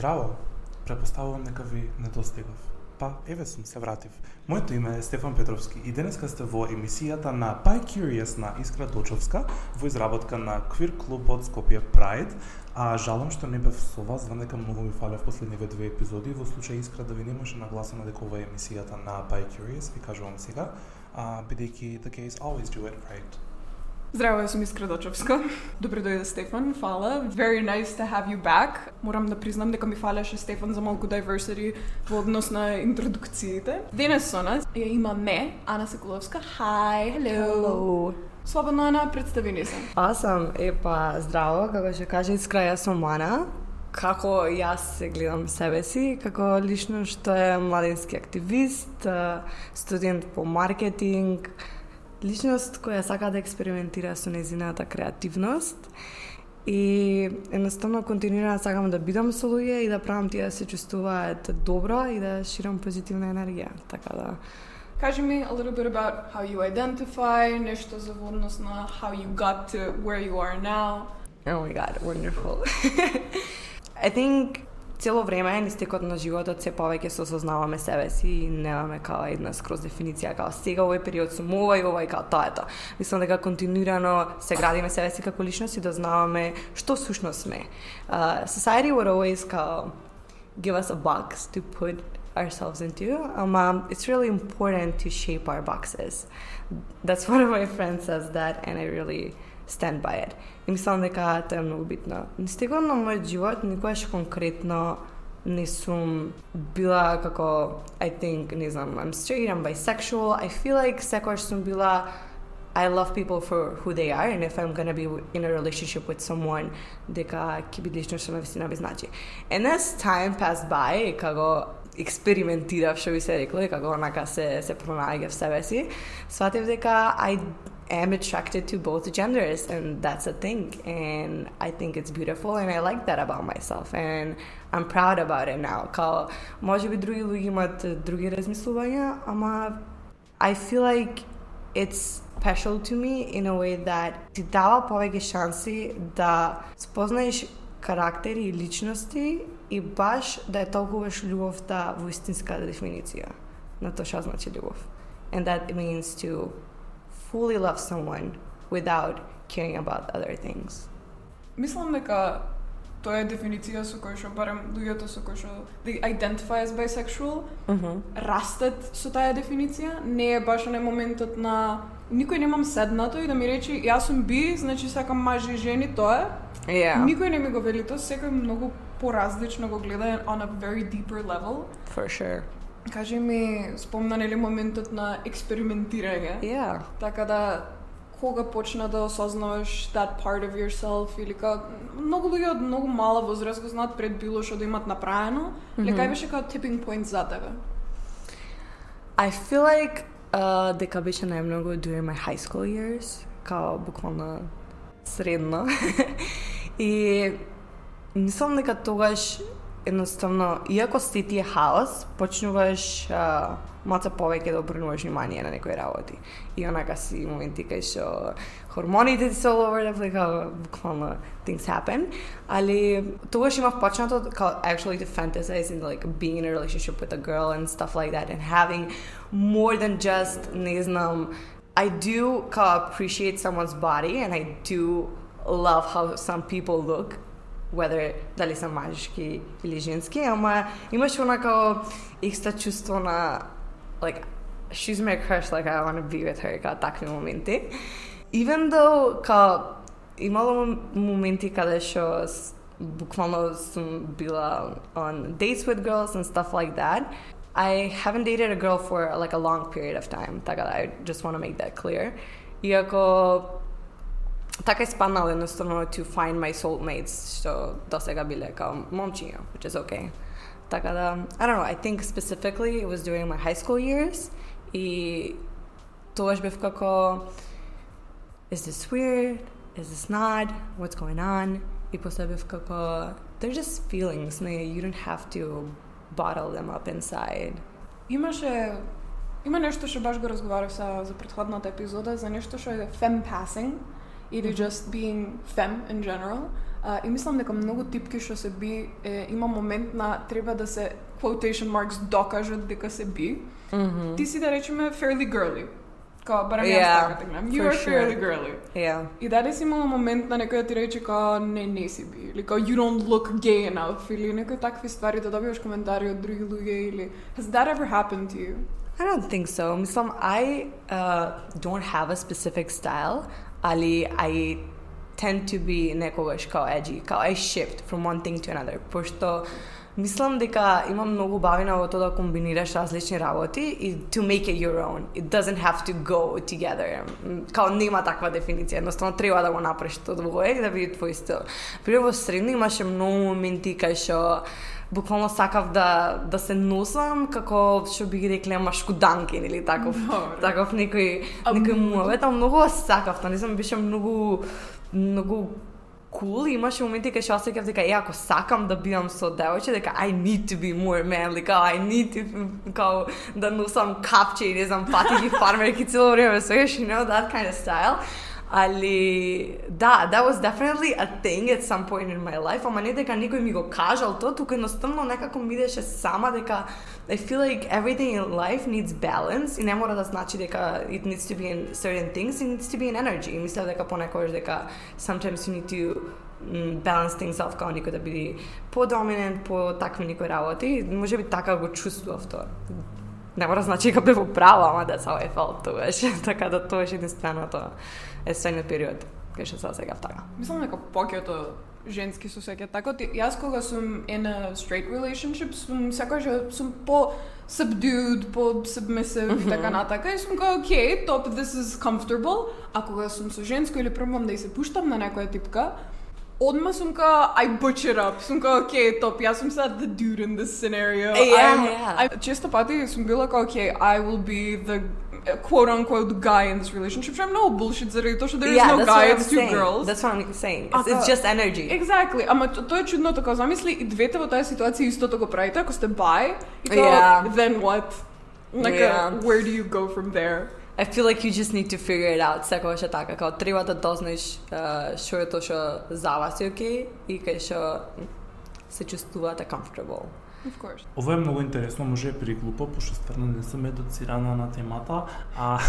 Здраво, препоставувам дека ви недостигав. Па, еве сум, се вратив. Моето име е Стефан Петровски и денеска сте во емисијата на Pie Curious на Искра Дочовска во изработка на Queer клубот Скопје Pride, а жалам што не бев со вас, знам дека многу ми фалев последниве две епизоди, во случај Искра да ви не може нагласена дека ова е емисијата на Pie Curious, ви кажувам сега, а, бидејќи the gays always do it right. Здраво, јас сум Искра Дочевска. Добре дојде Стефан, фала. Very nice to have you back. Морам да признам дека ми фалеше Стефан за малку diversity во однос на интродукциите. Денес со нас ја има ме, Ана Секуловска. Hi, hello. Hello. Слободно, Ана, представи ни се. Awesome. Епа, здраво, како ќе каже искра, јас сум Ана. Како јас се гледам себе си, како лично што е младински активист, студент по маркетинг, личност која сака да експериментира со незината креативност и едноставно континуирано сакам да бидам со луѓе и да правам тие да се чувствуваат добро и да ширам позитивна енергија. Така да Кажи ми a little bit about how you identify, нешто за во однос на how you got to where you are now. Oh my god, wonderful. I think цело време низ текот на животот се повеќе се осознаваме себе си и немаме као една скроз дефиниција као сега овој период сум ова и ова и као тоа е тоа. Мислам дека континуирано се градиме себе си како личност и да знаваме што сушност сме. Uh, society would always као give us a box to put ourselves into. Um, um, it's really important to shape our boxes. That's one of my friends says that, and I really stand by it. И мислам дека тоа е многу битно. Низ текот на мојот живот никогаш конкретно не сум била како I think не знам I'm straight I'm bisexual I feel like секогаш сум била I love people for who they are and if I'm gonna be in a relationship with someone дека ќе биде лично што на вистина ми значи. And as time passed by, како експериментирав, што би се рекло, и како онака се, се пронаѓав себе си, сватив дека I am attracted to both genders and that's a thing and I think it's beautiful and I like that about myself and I'm proud about it now. Као, може би други луѓе имаат други размислувања, ама I feel like it's special to me in a way that ти дава повеќе шанси да спознаеш карактери и личности и баш да ја толкуваш љубовта во истинска дефиниција на тоа што значи љубов. And that means to fully love someone without caring about other things. Мислам дека тоа е дефиниција со која што барем луѓето со кои што they identify as bisexual Mhm. растат со таа дефиниција, не е баш на моментот на никој немам седнато и да ми рече јас сум би, значи сакам мажи и жени, тоа е. Yeah. Никој не ми го вели тоа, секој многу поразлично го гледа on a very deeper level. For sure. Кажи ми, спомна нели моментот на експериментирање. Yeah. Така да кога почна да осознаваш that part of yourself или ка многу луѓе од многу мала возраст го знаат пред било што да имат направено, mm кај беше као tipping point за тебе? I feel like uh, дека беше најмногу during my high school years, као буквално средно. и мислам дека тогаш едноставно, иако сте тие хаос, почнуваш uh, маца повеќе да обрнуваш внимание на некои работи. И онака си моменти кај што хормоните ти се all over the place, као буквално things happen. Али тогаш имав почнато као actually to fantasize in like being in a relationship with a girl and stuff like that and having more than just, не знам, I do као appreciate someone's body and I do love how some people look whether дали са мажки или женски, ама имаш онака екстра чувство на like she's my crush, like I want to be with her, као такви моменти. Even though као имало мом- моменти каде што с- буквално сум била on dates with girls and stuff like that. I haven't dated a girl for like a long period of time. Така да, I just want to make that clear. Иако така испаднал едноставно to find my soulmates, што до сега биле као момчиња, which is okay. Така да, I don't know, I think specifically it was during my high school years и тогаш бев како is this weird? Is this not? What's going on? И после бев како they're just feelings, не, you don't have to bottle them up inside. Имаше има нешто што баш го разговарав за за претходната епизода за нешто што е femme passing или just being femme in general. А, и мислам дека многу типки што се би е, има момент на треба да се quotation marks докажат дека се би. Mhm. Ти си да речеме fairly girly. Као, барем Yeah, јас така те гледам. You for are sure. fairly girly. Yeah. И дали си имала момент на некој да ти рече као не, не си би, или као you don't look gay enough, или некои такви ствари да добиваш коментари од други луѓе, или has that ever happened to you? I don't think so. Mislim, I uh, don't have a specific style, ali I tend to be nekogаш kao edgy, kao I shift from one thing to another, пошто мислам дека има многу бавина во тоа да комбинираш различни работи и to make it your own. It doesn't have to go together. М, Као нема таква дефиниција, едноставно треба да го направиш тоа двое и да биде твој стил. При во средно имаше многу моменти кај што буквално сакав да да се носам како што би ги рекле машкуданкин или таков Добре. таков некој некој муавет, а многу сакав, тоа не знам, беше многу многу cool и имаше моменти кај што осеќав дека е ако сакам да бидам со девојче дека I need to be more manly, као I need to као да носам капче и не знам пати ги фармерки цело време, so you know that kind of style. Али да, that was definitely a thing at some point in my life, ама не дека никој ми го кажал тоа, туку едноставно некако ми идеше сама дека I feel like everything in life needs balance и не мора да значи дека it needs to be in certain things, it needs to be in energy. И мислам дека понекогаш дека sometimes you need to mm, balance things off као некој да биде по-доминант, по такви некои работи. Може би така го чувствував тоа. Не мора да значи дека бев во право, ама how I felt тогаш. така да тоа е единственото есенниот период кај што се сега така. Мислам дека повеќето женски се сеќаат така. Ти- Јас кога сум in a straight relationship, сум секогаш ја- сум по subdued, по submissive и така натака. И сум као, окей, топ, this is comfortable. А кога сум со женско или пробам да ја се пуштам на некоја типка, odmah som ka, I butcher up, som ka, ok, top, ja sam sad the dude in this scenario. Yeah, I'm, yeah. I'm, često pati sam bila kao, ok, I will be the uh, quote unquote guy in this relationship. I'm no bullshit zaradi to što yeah, no guy, it's two saying. girls. That's what I'm saying. It's, it's just energy. Exactly. Ama to, to je čudno tako zamisli i dvete u toj situaciji isto tako pravite ako ste bi i buy. yeah. then what? Like, uh, yeah. a, where do you go from there? I feel like you just need to figure it out секогаш е така, као треба да дознаеш uh, што е тоа што за вас е окей и кај што се чувствувате comfortable. Of course. Ова е многу интересно, може е приглупо, пошто стварно не сум едуцирана на темата, а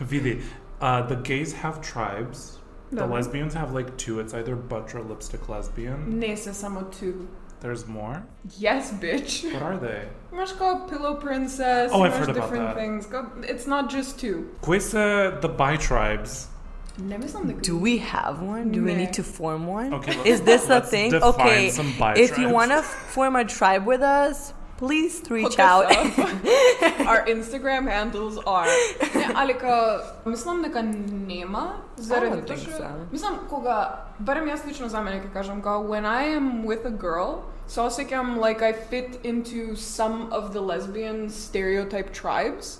види, uh, the gays have tribes, the Добро. lesbians have like two, it's either butch or lipstick lesbian. Не се само two. there's more? Yes, bitch. What are they? Imaš kao Pillow Princess, oh, I've heard different about that. things. It's not just two. Koji the bi-tribes? Do we have one? Do we need to form one? Okay, let's- Is this a let's thing? define Okay, some bi-tribes. if you want to form a tribe with us, please reach out. Our Instagram handles are. Ne, ali ka, mislim, neka nema, zaradi oh, tega, so. mislim, koga, barem jaz lično za mene, kažem, ga, when I am with a girl, so osjećam like I fit into some of the lesbian stereotype tribes.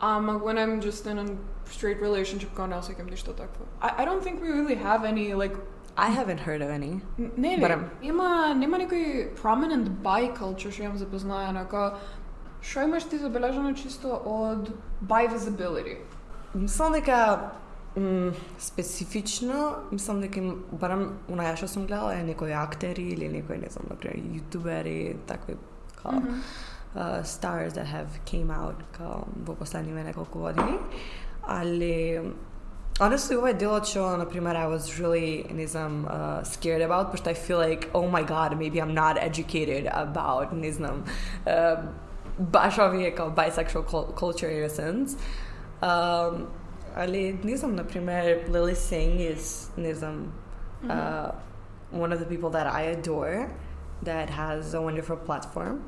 Um, when I'm just in a straight relationship, kao ne osjećam ništa takvo. I, I don't think we really have any like I haven't heard of any. Ne vem, ima, nema nekaj prominent bi culture, še jim zapoznajeno. Šo imaš ti zabeleženo čisto od bi visibility? Mislim, da Mm, specifično, mislim, da jim, barem v najjašo sem gledala, je akteri ali neko, ne znam, naprimer, takvi, kao, mm -hmm. uh, stars that have came out, kao, v poslednjih nekoliko godini, ali honestly what i did show premiere, i was really низам uh, scared about because i feel like oh my god maybe i'm not educated about низам uh, baš bisexual culture in a sense. But ali the znam na primer Lilly Singh is ne mm -hmm. uh, mm-hmm. one of the people that I adore that has a wonderful platform.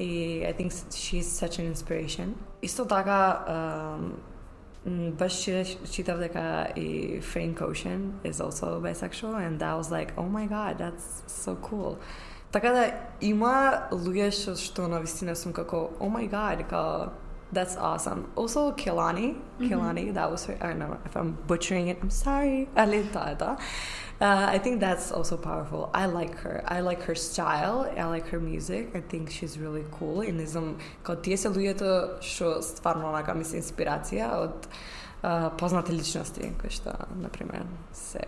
I, I think she's such an inspiration. Isto taka um, Mm, but she she told like uh, a, Frank Ocean is also bisexual, and I was like, oh my god, that's so cool. Така да има луѓе што на вистина сум како oh my god, that's awesome. Also Kehlani, Kehlani, mm-hmm. that was her. I don't know if I'm butchering it. I'm sorry. Алин таа. Uh, I think that's also powerful. I like her. I like her style. I like her music. I think she's really cool. И не знам, као тие се луѓето што стварно онака ми се инспирација од uh, познати личности кои што, на пример, се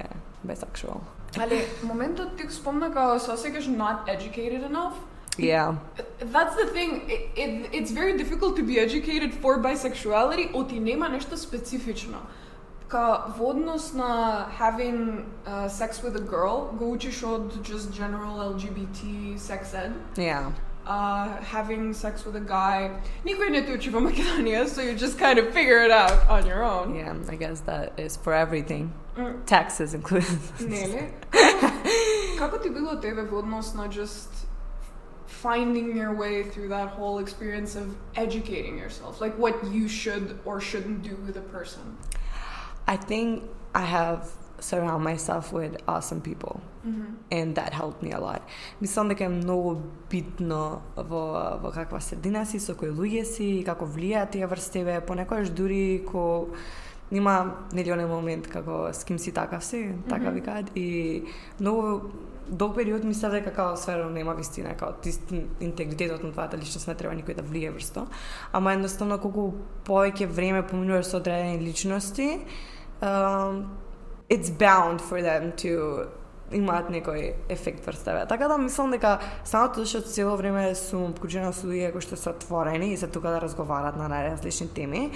bisexual. Али, моментот ти го спомна као се осеќаш not educated enough. Yeah. That's the thing. It, it, it's very difficult to be educated for bisexuality, оти нема нешто специфично. Ka vodnost na having uh, sex with a girl go učiš od just general LGBT sex ed. Yeah. Uh, having sex with a guy. Niko je ne te uči Makedonija, so you just kind of figure it out on your own. Yeah, I guess that is for everything. Mm. Taxes included. Nele. Kako ti bilo tebe vodnost na just finding your way through that whole experience of educating yourself? Like what you should or shouldn't do with a person? I think I have surround myself with awesome people. and that helped me a lot. Мислам дека е многу битно во, во каква средина си, со кои луѓе си, и како влијаат тие врз тебе, понекогаш дури ко има нели оној момент како с ким си такав си, така Мгм. викаат и многу долг период мислев дека као сфера нема вистина, као ти интегритетот на твојата личност не треба никој да влие врз тоа. Ама едноставно колку повеќе време поминуваш со одредени личности, um, it's bound for them to имаат некој ефект врз тебе. Така да мислам дека самото тоа што цело време сум обкружена со луѓе кои што се отворени и се тука да разговарат на најразлични теми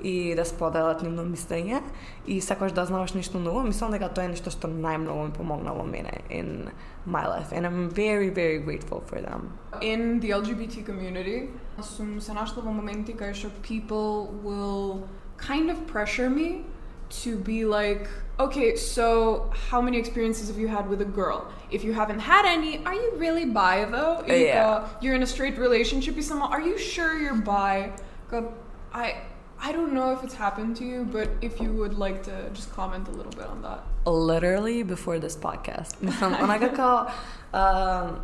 и да споделат нивно мислење и сакаш да знаеш нешто ново, мислам дека тоа е нешто што најмногу ми помогнало мене in my life and I'm very very grateful for them. In the LGBT community, сум се нашла во моменти кај што people will kind of pressure me to be like, okay, so how many experiences have you had with a girl? If you haven't had any, are you really bi though? If, yeah. Uh, you're in a straight relationship with someone, are you sure you're bi? God, I I don't know if it's happened to you, but if you would like to just comment a little bit on that. Literally before this podcast, ona ga kao um,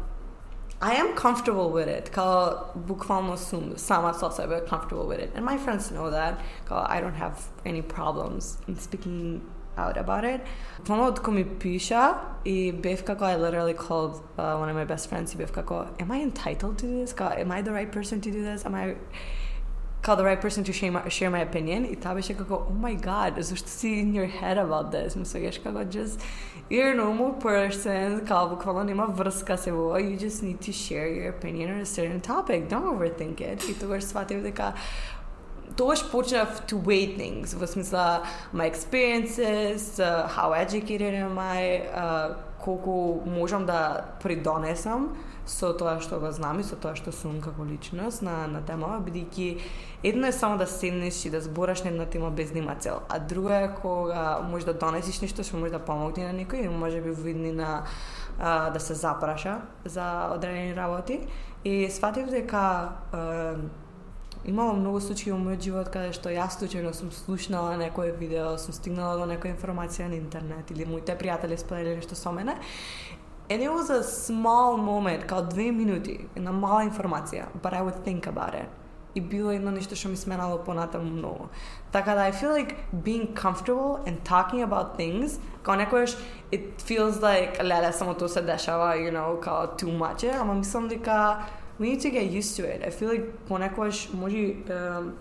I am comfortable with it. Kao bukvalno sum sama sa sebe comfortable with it. And my friends know that. Kao I don't have any problems in speaking out about it. Bukvalno tko mi piša i eh, bih kako I literally called uh, one of my best friends i bih ko. am I entitled to this? Kao am I the right person to do this? Am I Call the right person to share my, share my opinion i ta bi go, oh my god, zašto si in your head about this? Mislim, ješ go, just, you're a normal person, kao bukvalno nema vrska se bo, oh, you just need to share your opinion on a certain topic, don't overthink it. I to boš shvatil, to boš počel to weigh things, v smisla my experiences, uh, how educated am I, uh, koliko možem da pridonesem, uh, со тоа што го знам и со тоа што сум како личност на, на темава, бидејќи едно е само да седнеш и да збораш на една тема без да нема цел, а друго е кога може да донесиш нешто што може да помогне на некој и може би видни на а, да се запраша за одредени работи и сватив дека а, Имало многу случаи во мојот живот каде што јас случајно сум слушнала некое видео, сум стигнала до некоја информација на интернет или моите пријатели споделиле нешто со мене. And it was a small moment, као две минути, една мала информација, but I would think about it. И било едно нешто што ми сменало понатаму многу. Така да I feel like being comfortable and talking about things, као некојаш it feels like леле само тоа се дешава, you know, као too much, е, ама мислам дека we need to get used to it. I feel like понекогаш може um,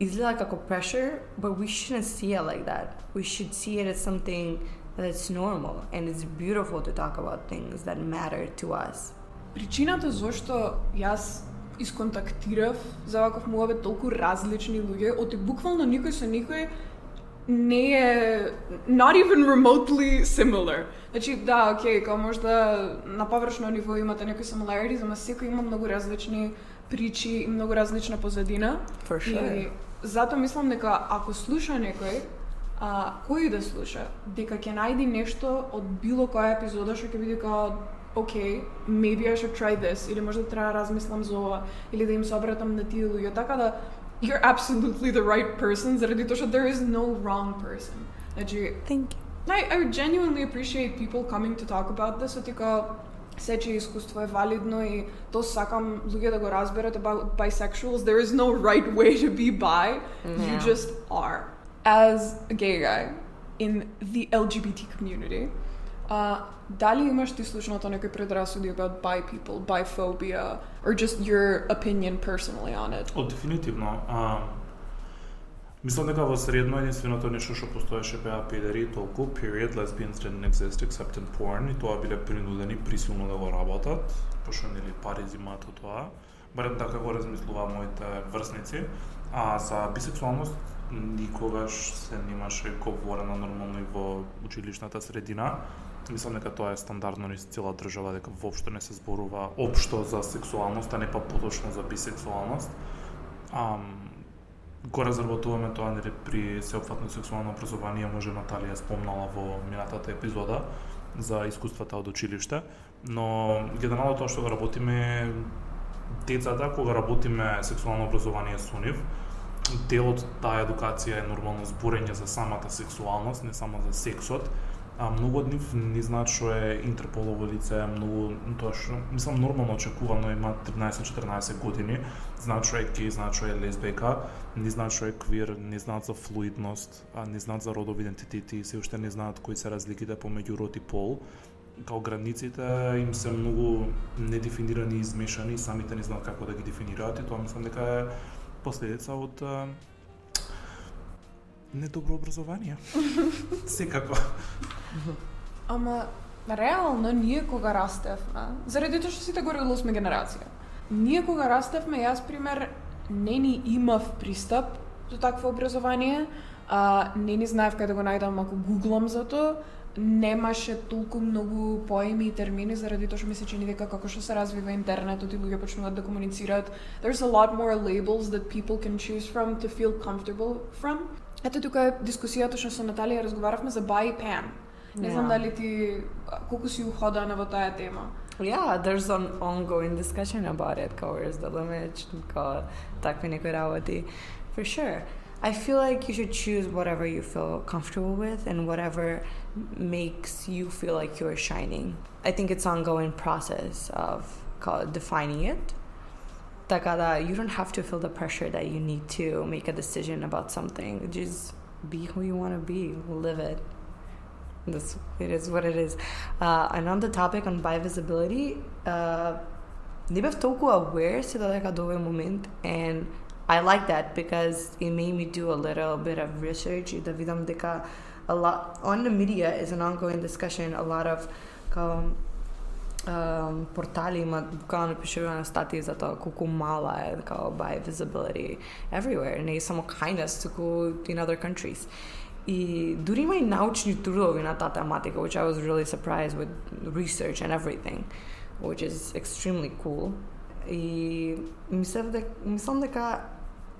изгледа како pressure, but we shouldn't see it like that. We should see it as something that's normal and it's beautiful to talk about things that matter to us. Причината зошто јас исконтактирав за ваков муабет толку различни луѓе, оти буквално никој со никој не е not even remotely similar. Значи, да, окей, као можда на површно ниво имате некои similarities, ама секој има многу различни причи и многу различна позадина. For sure. И затоа мислам дека ако слуша некој, а, кој да слуша, дека ќе најди нешто од било која епизода што ќе биде као okay, maybe I should try this, или можда треба да размислам за ова, или да им се обратам на тие луѓе, така да you're absolutely the right person, заради тоа што there is no wrong person. Значи, Thank you. I, I genuinely appreciate people coming to talk about this, отика сече искуство е валидно и то сакам луѓе да го разберат about bisexuals. There is no right way to be bi. You Yeah. just are. As a gay guy in the LGBT community, uh, дали имаш ти слушното некои предрасуди about bi people, biphobia, or just your opinion personally on it? О, дефинитивно. А, Мислам дека во средно единственото нешто што постоеше беа педери толку, period, lesbians didn't exist except in porn, и тоа биле принудени присилно да го работат, пошто нели пари зимаат од тоа. Барем така го размислува моите врсници. А за бисексуалност никогаш се немаше говорено нормално и во училишната средина. Мислам дека тоа е стандардно низ цела држава, дека воопшто не се зборува општо за сексуалност, а не па поточно за бисексуалност. Ам, го разработуваме тоа нели при сеопфатно сексуално образование, може Наталија спомнала во минатата епизода за искуствата од училиште, но генерално тоа што го работиме децата кога работиме сексуално образование со нив, дел од таа едукација е нормално зборење за самата сексуалност, не само за сексот, а многу од нив не знаат што е интерполово лице, многу тоа што мислам нормално очекувано има 13-14 години, знаат што е гей, знаат што е лесбека, не знаат што е квир, не знаат за флуидност, а не знаат за родови идентитети, се уште не знаат кои се разликите помеѓу род и пол. Као границите им се многу недефинирани и измешани, самите не знаат како да ги дефинираат и тоа мислам дека е последица од недобро образование. Секако. Ама, реално, ние кога растевме, заради тоа што сите горе сме генерација, ние кога растевме, јас, пример, не ни имав пристап до такво образование, а, не ни знаев кај да го најдам ако гуглам за тоа, немаше толку многу поеми и термини заради тоа што ми се чини дека како што се развива интернетот и луѓе почнуваат да комуницираат. There's a lot more labels that people can choose from to feel comfortable from. Ето тука е дискусијата што со Наталија разговаравме за Buy Pam. Не знам дали ти колку си уходана во таа тема. Yeah, there's an ongoing discussion about it, where's the limit, takve neke работи. For sure. I feel like you should choose whatever you feel comfortable with and whatever makes you feel like you're shining. I think it's ongoing process of called defining it Takada, you don't have to feel the pressure that you need to make a decision about something. Just be who you want to be, live it. This it is what it is. Uh, and on the topic on bivisibility, uh, не бев толку aware се додека до овој момент and I like that because it made me do a little bit of research. The vidam dika a lot on the media is an ongoing discussion. A lot of um, um, portali ima bukvalno pišu na stati za to kako mala je kao bi visibility everywhere. Ne samo kindness nas tako in other countries. I durima i naučni trudovi na ta tematika, which I was really surprised with research and everything, which is extremely cool. I mislim, da, mislim, da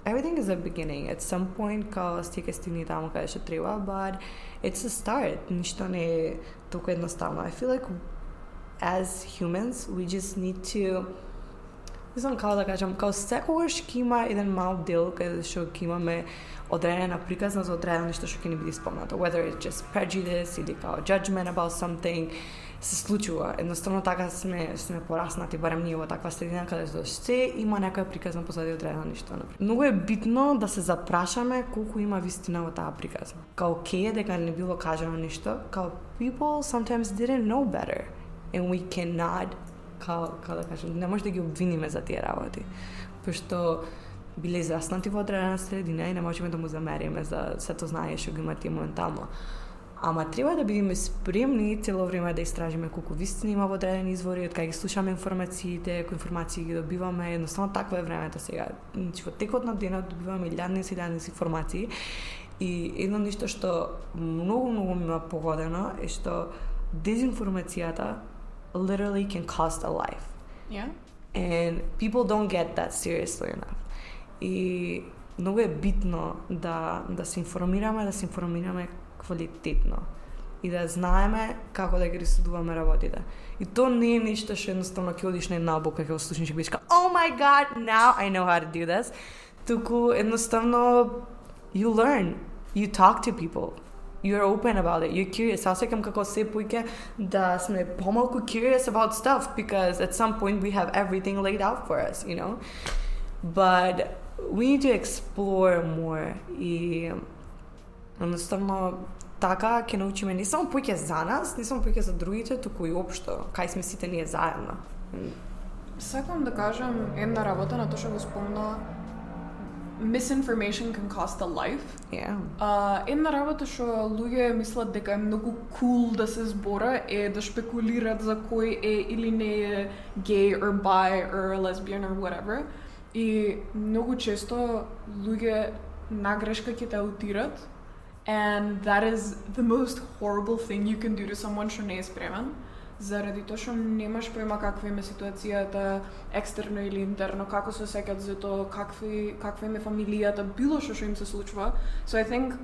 everything is a beginning. At some point, kao stikaj stigni but it's a start. I feel like as humans, we just need to Nisem kao da kažem, kao vse, kogar škima jedan mal del, kaj še kima me odrejena prikazna za odrejeno nešto, še ki ni bili. Whether it's just prejudice ili kao judgment about something, се случува. Едноставно така сме сме пораснати барем ние во таква средина каде што се има некоја приказна позади одредено нешто. Многу е битно да се запрашаме колку има вистина во таа приказна. Као ке дека не било кажано ништо, као people sometimes didn't know better and we cannot као, као да кажем, не може да ги обвиниме за тие работи. Пошто биле израснати во одредена средина и не можеме да му замериме за сето знание што ги има тие моментално. Ама треба да бидеме спремни цело време да истражиме колку вистина има во одредени извори, од кај ги слушаме информациите, кои информации ги добиваме, едноставно такво е времето сега. Значи во текот на денот добиваме илјадни и илјадни информации и едно нешто што многу многу ми ма погодено е што дезинформацијата literally can cost a life. Yeah. And people don't get that seriously enough. И многу е битно да, да се информираме, да се информираме квалитетно и да знаеме како да ги рисудуваме работите. И то не е нешто што едноставно ќе одиш на една обука, ќе го слушнеш и ќе "Oh my god, now I know how to do this." Туку едноставно you learn, you talk to people, you're open about it, you're curious. Аз секам како се поиќе да сме помалку curious about stuff because at some point we have everything laid out for us, you know? But we need to explore more и едноставно така ќе научиме не само поиќе за нас, не само поиќе за другите, туку и општо, кај сме сите ние заедно. Сакам да кажам една работа на тоа што го спомна misinformation can cost a life. Yeah. А, една работа што луѓе мислат дека е многу cool да се збора е да шпекулират за кој е или не е gay or bi or lesbian or whatever. И многу често луѓе на грешка ќе те аутират and that is the most horrible thing you can do to someone што не е спремен заради тоа што немаш појма каква им е ситуацијата екстерно или интерно, како се сеќат за тоа, какви каква им е фамилијата, било што што им се случува. So I think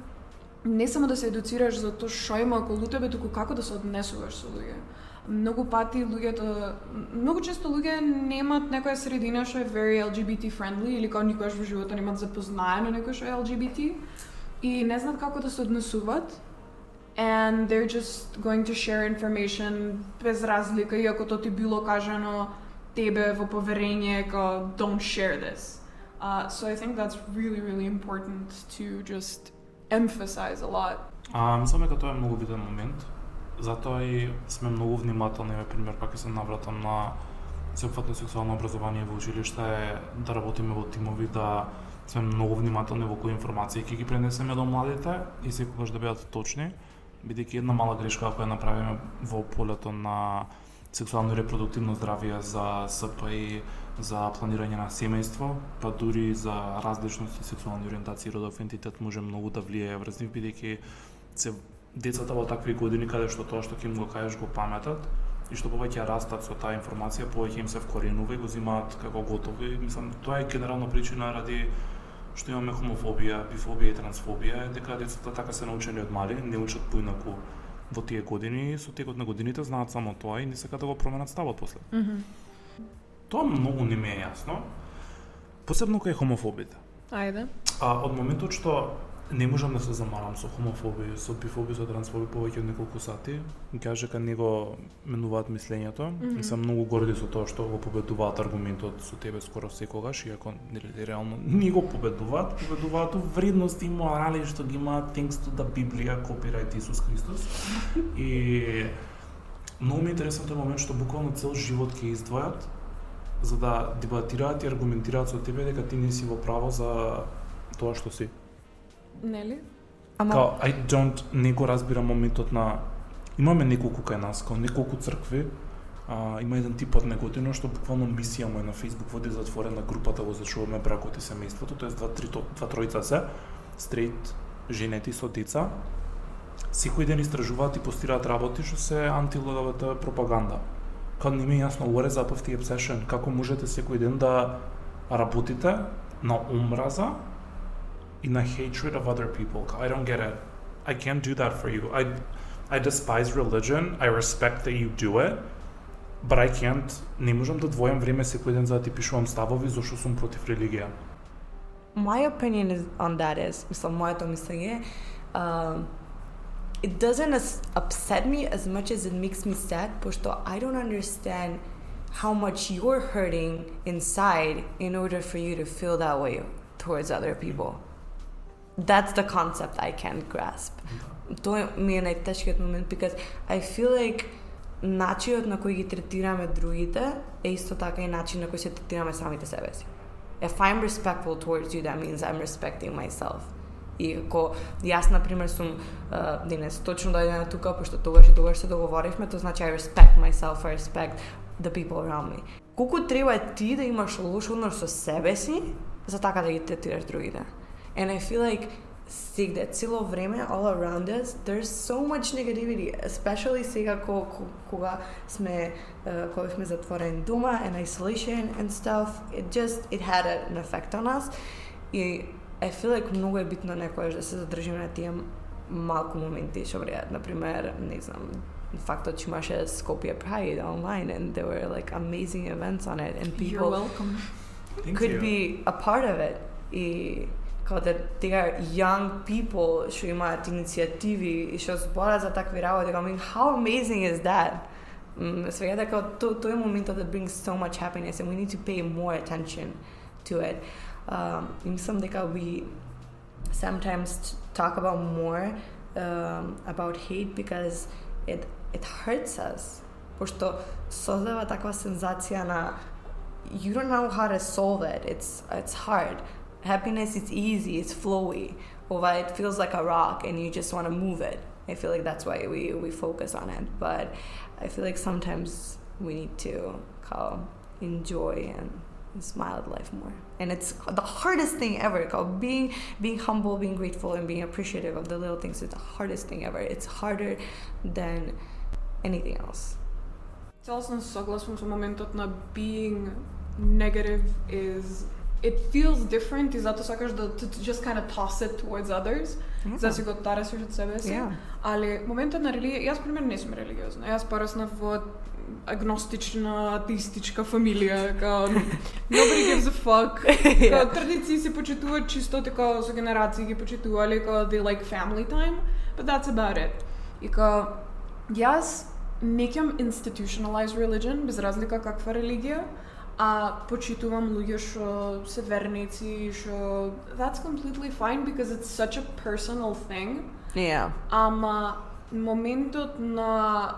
не само да се едуцираш за тоа што има околу тебе, туку како да се однесуваш со луѓе. Многу пати луѓето, многу често луѓе немаат некоја средина што е very LGBT friendly или кога никогаш во животот немаат запознаено некој што е LGBT и не знаат како да се однесуваат and they're just going to share information без разлика, иако тоа ти било кажано тебе во поверење како don't share this. Uh, so I think that's really, really important to just emphasize a lot. А, мислам дека тоа е многу битен момент. Затоа и сме многу внимателни, пример, пак се навратам на сеопфатно сексуално образование во училиште е да работиме во тимови, да сме многу внимателни во кои информации ќе ги пренесеме до младите и секогаш да бидат точни бидејќи една мала грешка ако ја направиме во полето на сексуално и репродуктивно здравје за СПИ, за планирање на семејство, па дури за различности сексуални ориентации и родов ентитет може многу да влијае врз нив бидејќи се децата во такви години каде што тоа што ќе им го кажеш го паметат и што повеќе растат со таа информација, повеќе им се вкоренува и го земаат како готови. Мислам, тоа е генерална причина ради што имаме хомофобија, бифобија и трансфобија е дека децата така се научени од мали, не учат поинаку во тие години со текот на годините знаат само тоа и не сакаат да го променат ставот после. Mm -hmm. Тоа многу не ме е јасно. Посебно кај хомофобите. Ајде. А од моментот што не можам да се замарам со хомофобија, со бифобија, со трансфобија повеќе од неколку сати. Кажа дека не го менуваат мислењето mm -hmm. и сум многу горди со тоа што го победуваат аргументот со тебе скоро секогаш, иако нели реално не го победуваат, победуваат вредности и морали што ги имаат thanks to the Библија, копирајт Исус Христос. и многу ми е интересен тој момент што буквално цел живот ќе издвојат за да дебатираат и аргументираат со тебе дека ти не си во право за тоа што си. Нели? Ама Као, I don't, не го разбирам моментот на... Имаме неколку кај нас, као неколку цркви, а, има еден тип од неготино што буквално мисија му е на Facebook води затворена групата во зачуваме бракот и семејството, тоа два, три, два тројца се, стрейт женети со деца, секој ден истражуваат и постираат работи што се антилLGBT пропаганда. Као не ми е јасно, what is up with the obsession? Како можете секој ден да работите на омраза in a hatred of other people. I don't get it. I can't do that for you. I I despise religion. I respect that you do it. But I can't, не можам да двојам време секој ден за да ти пишувам ставови зашто сум против религија. my opinion is on that is, мислам, моето мислење, um, it doesn't as upset me as much as it makes me sad, пошто I don't understand how much you're hurting inside in order for you to feel that way towards other people. That's the concept I can't grasp. Тоа ми е најтешкиот момент because I feel like начинот на кој ги третираме другите е исто така и начин на кој се третираме самите себе си. If I'm respectful towards you, that means I'm respecting myself. И ако јас, например, сум uh, денес точно дојдена тука, пошто тогаш и тогаш се договоривме, тоа значи I respect myself, I respect the people around me. Колку треба ти да имаш лош однос со себе си, за така да ги третираш другите. And I feel like сегде цело време all around us there's so much negativity especially сега ко, ко, кога сме uh, кога сме затворени дома and isolation and stuff it just it had an effect on us и I feel like многу е битно некојаш да се задржиме на тие малку моменти што влијаат например не знам фактот че имаше Skopje Pride online and there were like amazing events on it and You're people welcome. Thank could you. be a part of it и kao da tega young people še imati inicijativi in še zbora za tako viravo, da I mean, how amazing is that? Mm, very kao, to, to je moment that brings so much happiness and we need to pay more attention to it. Um, in mislim, da we sometimes talk about more um, about hate because it, it hurts us. Pošto sozava takva senzacija na you don't know how to solve it. It's, it's hard happiness is easy, it's flowy. Ova, it feels like a rock and you just want to move it. I feel like that's why we, we focus on it. But I feel like sometimes we need to call enjoy and, and smile at life more. And it's the hardest thing ever. Called being being humble, being grateful, and being appreciative of the little things. It's the hardest thing ever. It's harder than anything else. Цяло съм согласна со моментот на being negative is it feels different Is that što kažeš to just kind of toss it towards others, yeah. zasigurno tarasiš od sebe si. Yeah. Ali momentalna religija, jaz primer nisem religiozna, jaz porasna v agnostična, ateistička familija, kao nobody gives a fuck. yeah. Kao tradiciji se počutuva čisto tako, so generaciji ki počutuvali, kao they like family time, but that's about it. I kao, jaz nekam institutionalized religion, bez razlika kakva religija, а почитувам луѓе што се верници, што that's completely fine because it's such a personal thing. Yeah. Ама моментот на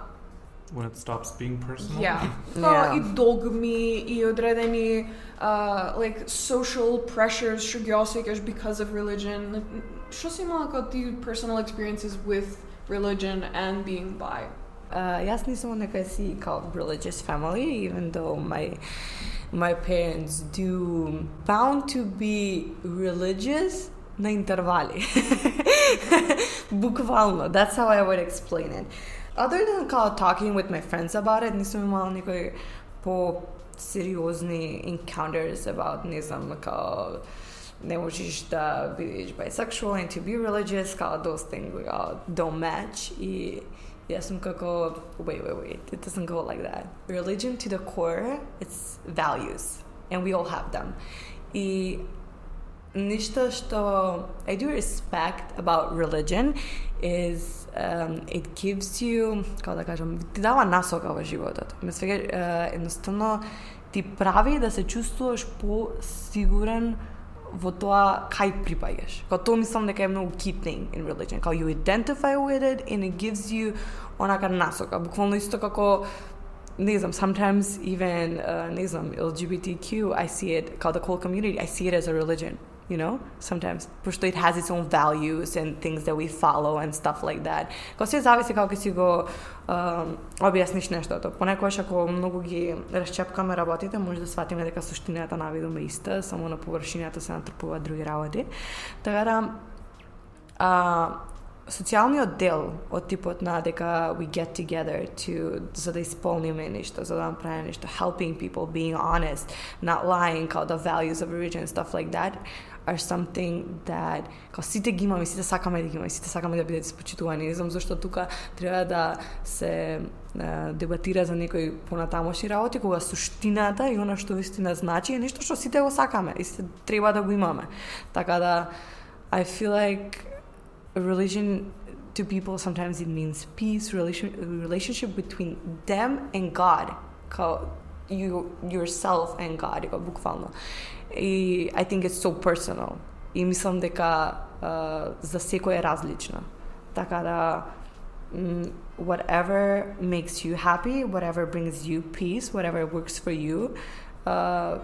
When it stops being personal. Ja, Ja. kao i dogmi i odredeni uh, like social pressures što ги осеќаш because of religion. Што си имала како ти personal experiences with religion and being bi? Uh, јас нисам од некоја си као religious family, even though my my parents do bound to be religious на интервали. Буквално, that's how I would explain it. Other than као talking with my friends about it, нисам имала некои по сериозни encounters about, не знам, као не можеш да бидеш bisexual and to be religious, као those things као don't match и Јас сум како, wait, wait, wait, it doesn't go like that. Religion to the core, it's values, and we all have them. И ништо што I do respect about religion is um, it gives you, како да кажам, ти дава насока во животот. Ме свега, uh, едноставно ти прави да се чувствуваш по-сигурен во тоа кај припаѓаш. Као тоа мислам дека е многу key thing in religion. Као you identify with it and it gives you онака насока. Буквално исто како не знам, sometimes even, uh, не знам, LGBTQ, I see it, као the whole community, I see it as a religion, you know, sometimes. Пошто it has its own values and things that we follow and stuff like that. Као се зависи како ќе си го uh, објасниш нештото. Понекогаш ако многу ги расчепкаме работите, може да сватиме дека суштината навидоме иста, само на површината се натрпуваат други работи. Така да, а, социјалниот дел од типот на дека we get together to за да исполниме нешто, за да направиме нешто, helping people, being honest, not lying, као the values of religion and stuff like that are something that као сите ги имаме, сите сакаме да ги имаме, сите сакаме да бидат испочитувани. Не знам зашто тука треба да се е, дебатира за некои понатамошни работи, кога суштината и она што вистина значи е нешто што сите го сакаме и сите треба да го имаме. Така да I feel like religion to people sometimes it means peace relation, relationship between them and god kao you yourself and god kao буквално и i think it's so personal и мислам дека uh, за секој е различно така да whatever makes you happy whatever brings you peace whatever works for you uh,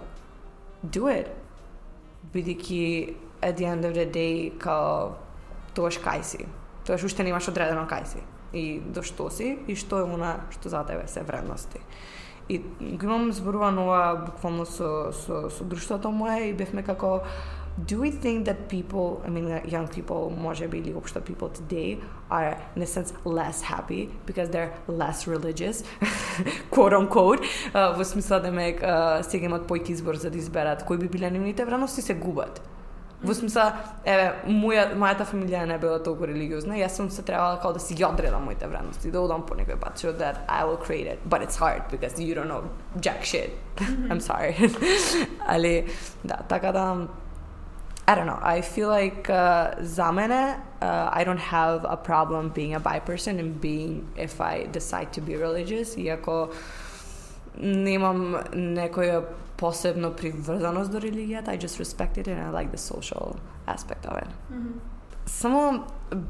do it бидејќи at the end of the day као тоаш кај си. Тоаш уште немаш одредено кај си. И до што си и што е она што за тебе се вредности. И го имам зборувано ова буквално со, со, со друштвото мое и бевме како do we think that people, I mean young people, може би или обшто people today are in a sense less happy because they're less religious, quote unquote, uh, во смисла да ме uh, сега имат појки избор за да изберат кои би биле нивните вредности се губат. Во смисла, еве, моја, мојата фамилија не била толку религиозна, јас сум се требала као да си ги одредам моите вредности, да одам по некој пат, so that I will create it. But it's hard because you don't know jack shit. I'm sorry. Али, да, така да, I don't know. I feel like uh, за мене, uh, I don't have a problem being a bi person and being if I decide to be religious, иако немам некоја posebno privrzanost do religije, I just respected it and I like the social aspect of it. Mm-hmm. Samo,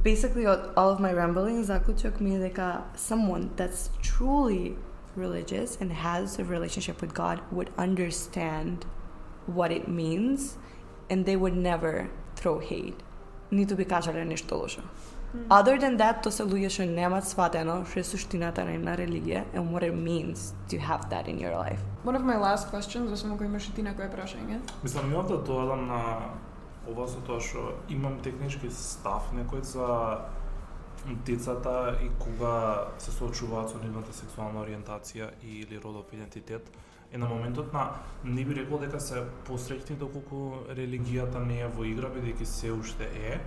basically, all of my rambling, zaključak mi je deka someone that's truly religious and has a relationship with God would understand what it means and they would never throw hate. Niti bi kažali nešto loše. Other than that, то се луѓе што немаат сватено што е суштината на една религија and what it means to have that in your life. One of my last questions, освен ако имаш и ти некое прашање. Мислам, имам да додам на ова со тоа што имам технички став некој за децата и кога се соочуваат со нивната сексуална ориентација или родов идентитет. И на моментот на не би рекол дека се посреќни доколку религијата не е во игра бидејќи се уште е,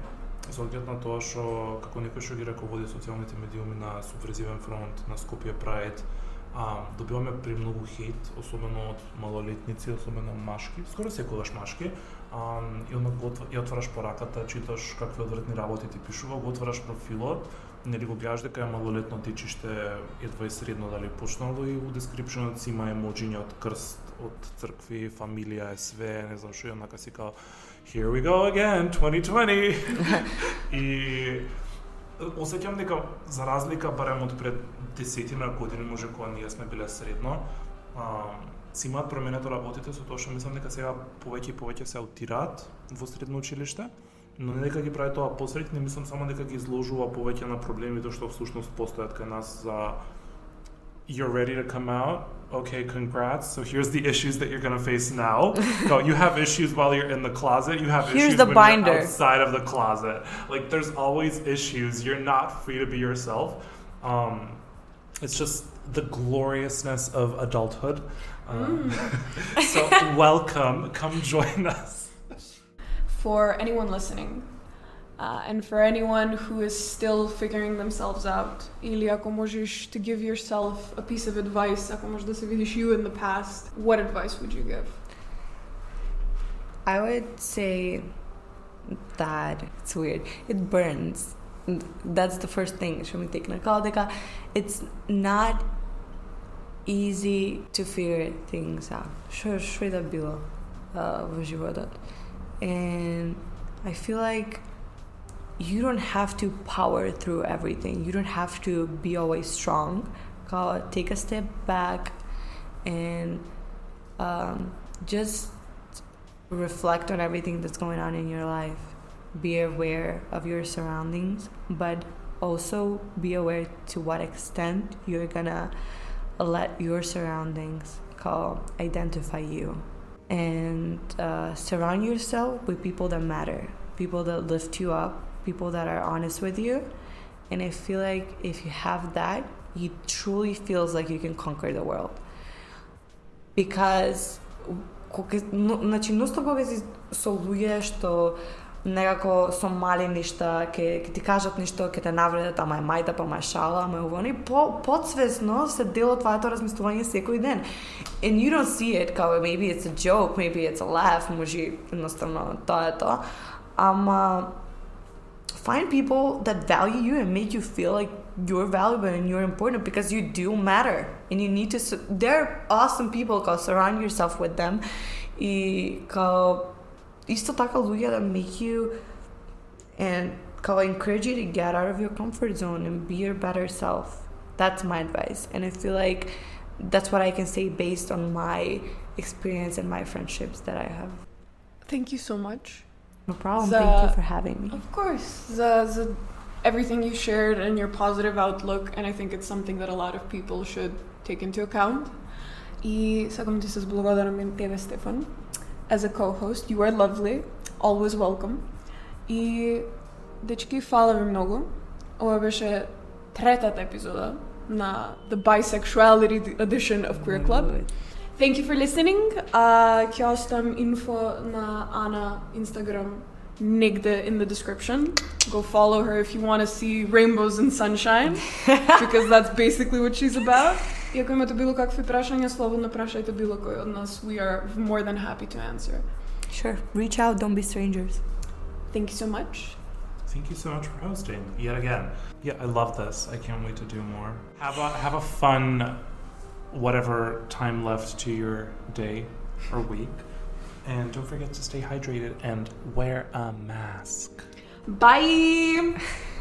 со оглед на тоа што како некој што ги раководи социјалните медиуми на Субверзивен фронт, на Скопје Прайд, а, добиваме премногу хейт, особено од малолетници, особено машки, скоро секогаш машки, а, и onda го и ја отвараш пораката, читаш какви одвратни работи ти пишува, го отвараш профилот, нели го гледаш дека е малолетно дечиште едва и средно дали почнало и у дескрипшенот си има емоджиња од крст, од цркви, фамилија е све, не знам што, и онака си као. Here we go again, 2020. и осеќам дека за разлика барем од пред десетина години може кога ние сме биле средно, а, си имаат променето работите со тоа што мислам дека сега повеќе и повеќе се аутираат во средно училиште, но не дека ги прави тоа посредни, мислам само дека ги изложува повеќе на проблемите што всушност постојат кај нас за you're ready to come out. Okay, congrats. So here's the issues that you're gonna face now. Go, you have issues while you're in the closet. You have Here's issues the when binder. you're outside of the closet. Like there's always issues. You're not free to be yourself. Um, it's just the gloriousness of adulthood. Um, so welcome. Come join us. For anyone listening, uh, and for anyone who is still figuring themselves out, или ако можеш to give yourself a piece of advice, ако можеш да се видиш you in the past, what advice would you give? I would say that it's weird. It burns. That's the first thing што ми текна. Као дека it's not easy to figure things out. Што што и да било uh, во животот. And I feel like you don't have to power through everything. You don't have to be always strong. Take a step back and um, just reflect on everything that's going on in your life. Be aware of your surroundings, but also be aware to what extent you're gonna let your surroundings call identify you and uh, surround yourself with people that matter people that lift you up people that are honest with you and i feel like if you have that you truly feels like you can conquer the world because кога но, значи носто кога си со луѓе што некако со мали нешта ќе ќе ти кажат нешто, ќе те навредат, ама е мајта, па ма е шала, ама е ово, они по подсвесно се дел од твоето размислување секој ден. And you don't see it, као maybe it's a joke, maybe it's a laugh, може едноставно тоа е тоа. Ама find people that value you and make you feel like you're valuable and you're important because you do matter. And you need to su- they're awesome people because surround yourself with them. I kao isto tako ljudi that make you and kao encourage you to get out of your comfort zone and be your better self. That's my advice. And i feel like that's what i can say based on my experience and my friendships that i have. Thank you so much. no problem The- thank you for having me Of course, the, the everything you shared and your positive outlook, and I think it's something that a lot of people should take into account. И сакам ти се зблагодарам на тебе, Стефан. As a co-host, you are lovely, always welcome. И дечки, фала ви многу. Ова беше третата епизода на the bisexuality edition of Queer Club. Good. Thank you for listening. Uh, ќе оставам инфо на Ана Instagram негде in the description. Go follow her if you want to see rainbows and sunshine because that's basically what she's about. И ако имате било какви прашања, слободно прашајте било кој од нас. We are more than happy to answer. Sure. Reach out. Don't be strangers. Thank you so much. Thank you so much for hosting yet again. Yeah, I love this. I can't wait to do more. Have a have a fun whatever time left to your day or week. And don't forget to stay hydrated and wear a mask. Bye!